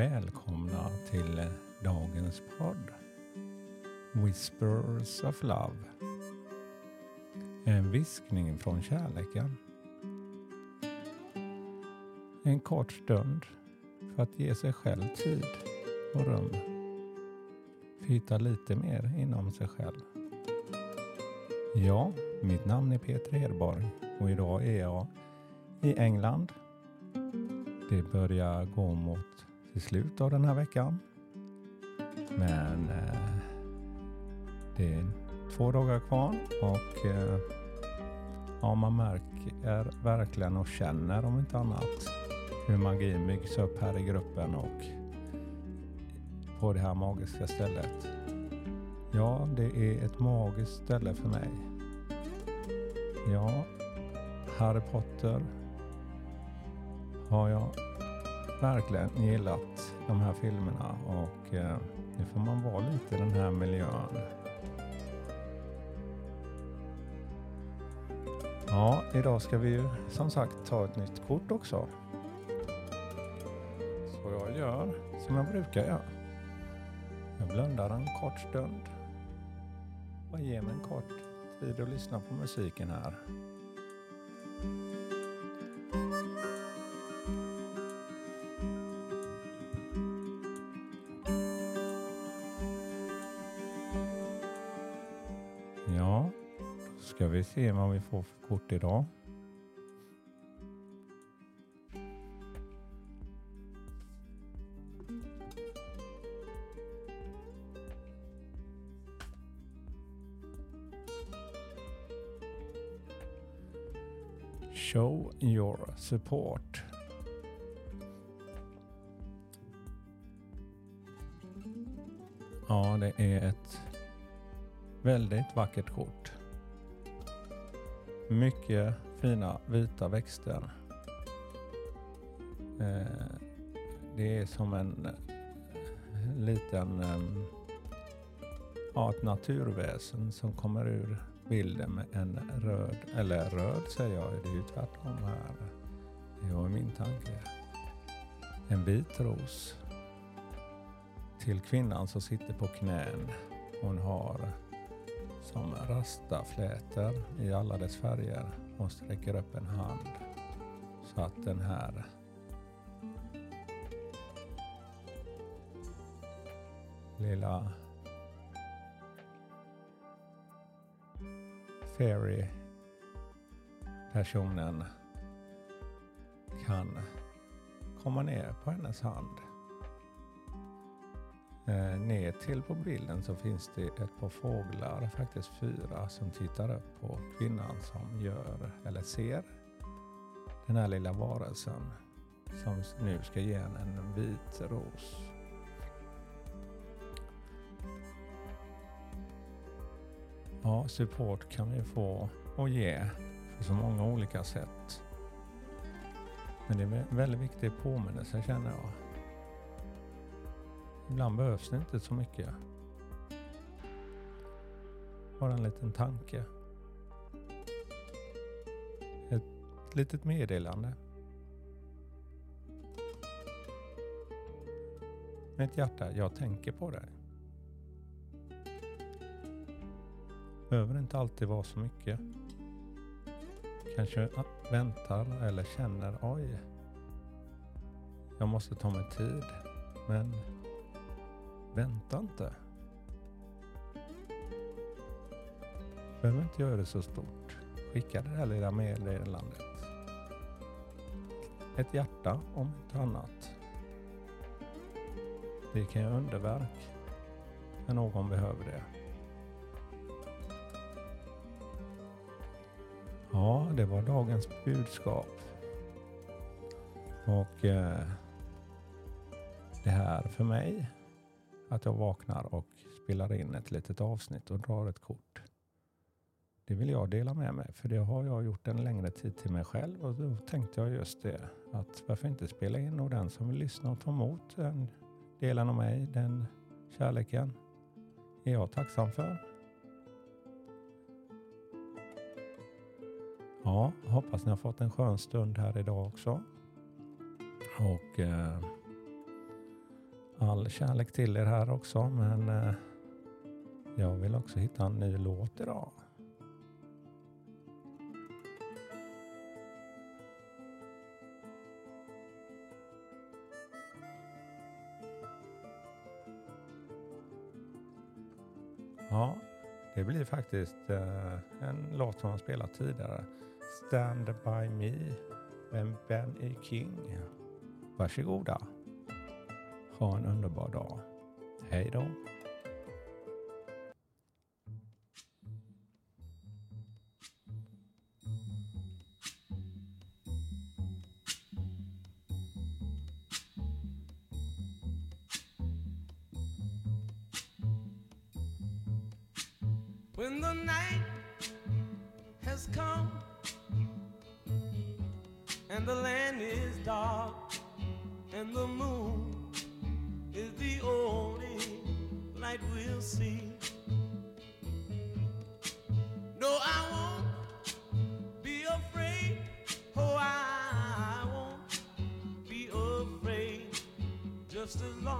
välkomna till dagens podd Whispers of Love. En viskning från kärleken. En kort stund för att ge sig själv tid och rum. För att hitta lite mer inom sig själv. Ja, mitt namn är Peter Hedborg och idag är jag i England. Det börjar gå mot till slut av den här veckan. Men eh, det är två dagar kvar och eh, ja, man märker verkligen och känner om inte annat hur magin byggs upp här i gruppen och på det här magiska stället. Ja, det är ett magiskt ställe för mig. Ja, Harry Potter har jag verkligen gillat de här filmerna och eh, nu får man vara lite i den här miljön. Ja, idag ska vi ju som sagt ta ett nytt kort också. Så jag gör som jag brukar göra. Jag blundar en kort stund och ger mig en kort tid att lyssna på musiken här. Ska vi se vad vi får för kort idag. Show your support. Ja, det är ett väldigt vackert kort. Mycket fina vita växter. Eh, det är som en eh, liten ehm, ja, ett naturväsen som kommer ur bilden med en röd, eller röd säger jag, det är ju tvärtom här. Det var min tanke. En vit ros till kvinnan som sitter på knän. Hon har som rastaflätor i alla dess färger. och sträcker upp en hand så att den här lilla fairy-personen kan komma ner på hennes hand. Eh, ner till på bilden så finns det ett par fåglar, faktiskt fyra, som tittar upp på kvinnan som gör, eller ser, den här lilla varelsen som nu ska ge henne en vit ros. Ja, support kan vi få och ge på så många olika sätt. Men det är en väldigt viktig påminnelse känner jag. Ibland behövs det inte så mycket. Bara en liten tanke. Ett litet meddelande. Mitt hjärta, jag tänker på dig. behöver inte alltid vara så mycket. Kanske väntar eller känner, oj, jag måste ta mig tid. Men vänta inte. Behöver inte göra det så stort. Skicka det här lilla meddelandet. Ett hjärta om inte annat. Det kan göra underverk när någon behöver det. Ja, det var dagens budskap. Och eh, det här för mig, att jag vaknar och spelar in ett litet avsnitt och drar ett kort. Det vill jag dela med mig, för det har jag gjort en längre tid till mig själv och då tänkte jag just det, att varför inte spela in och den som vill lyssna och ta emot den delen av mig, den kärleken, är jag tacksam för. Ja, hoppas ni har fått en skön stund här idag också. Och eh, all kärlek till er här också men eh, jag vill också hitta en ny låt idag. Ja, det blir faktiskt eh, en låt som han spelat tidigare. Stand by me med Ben E. King. Varsågoda. Ha en underbar dag. Hej då. When the night has come and the land is dark and the moon we'll see. No, I won't be afraid. Oh, I won't be afraid just as long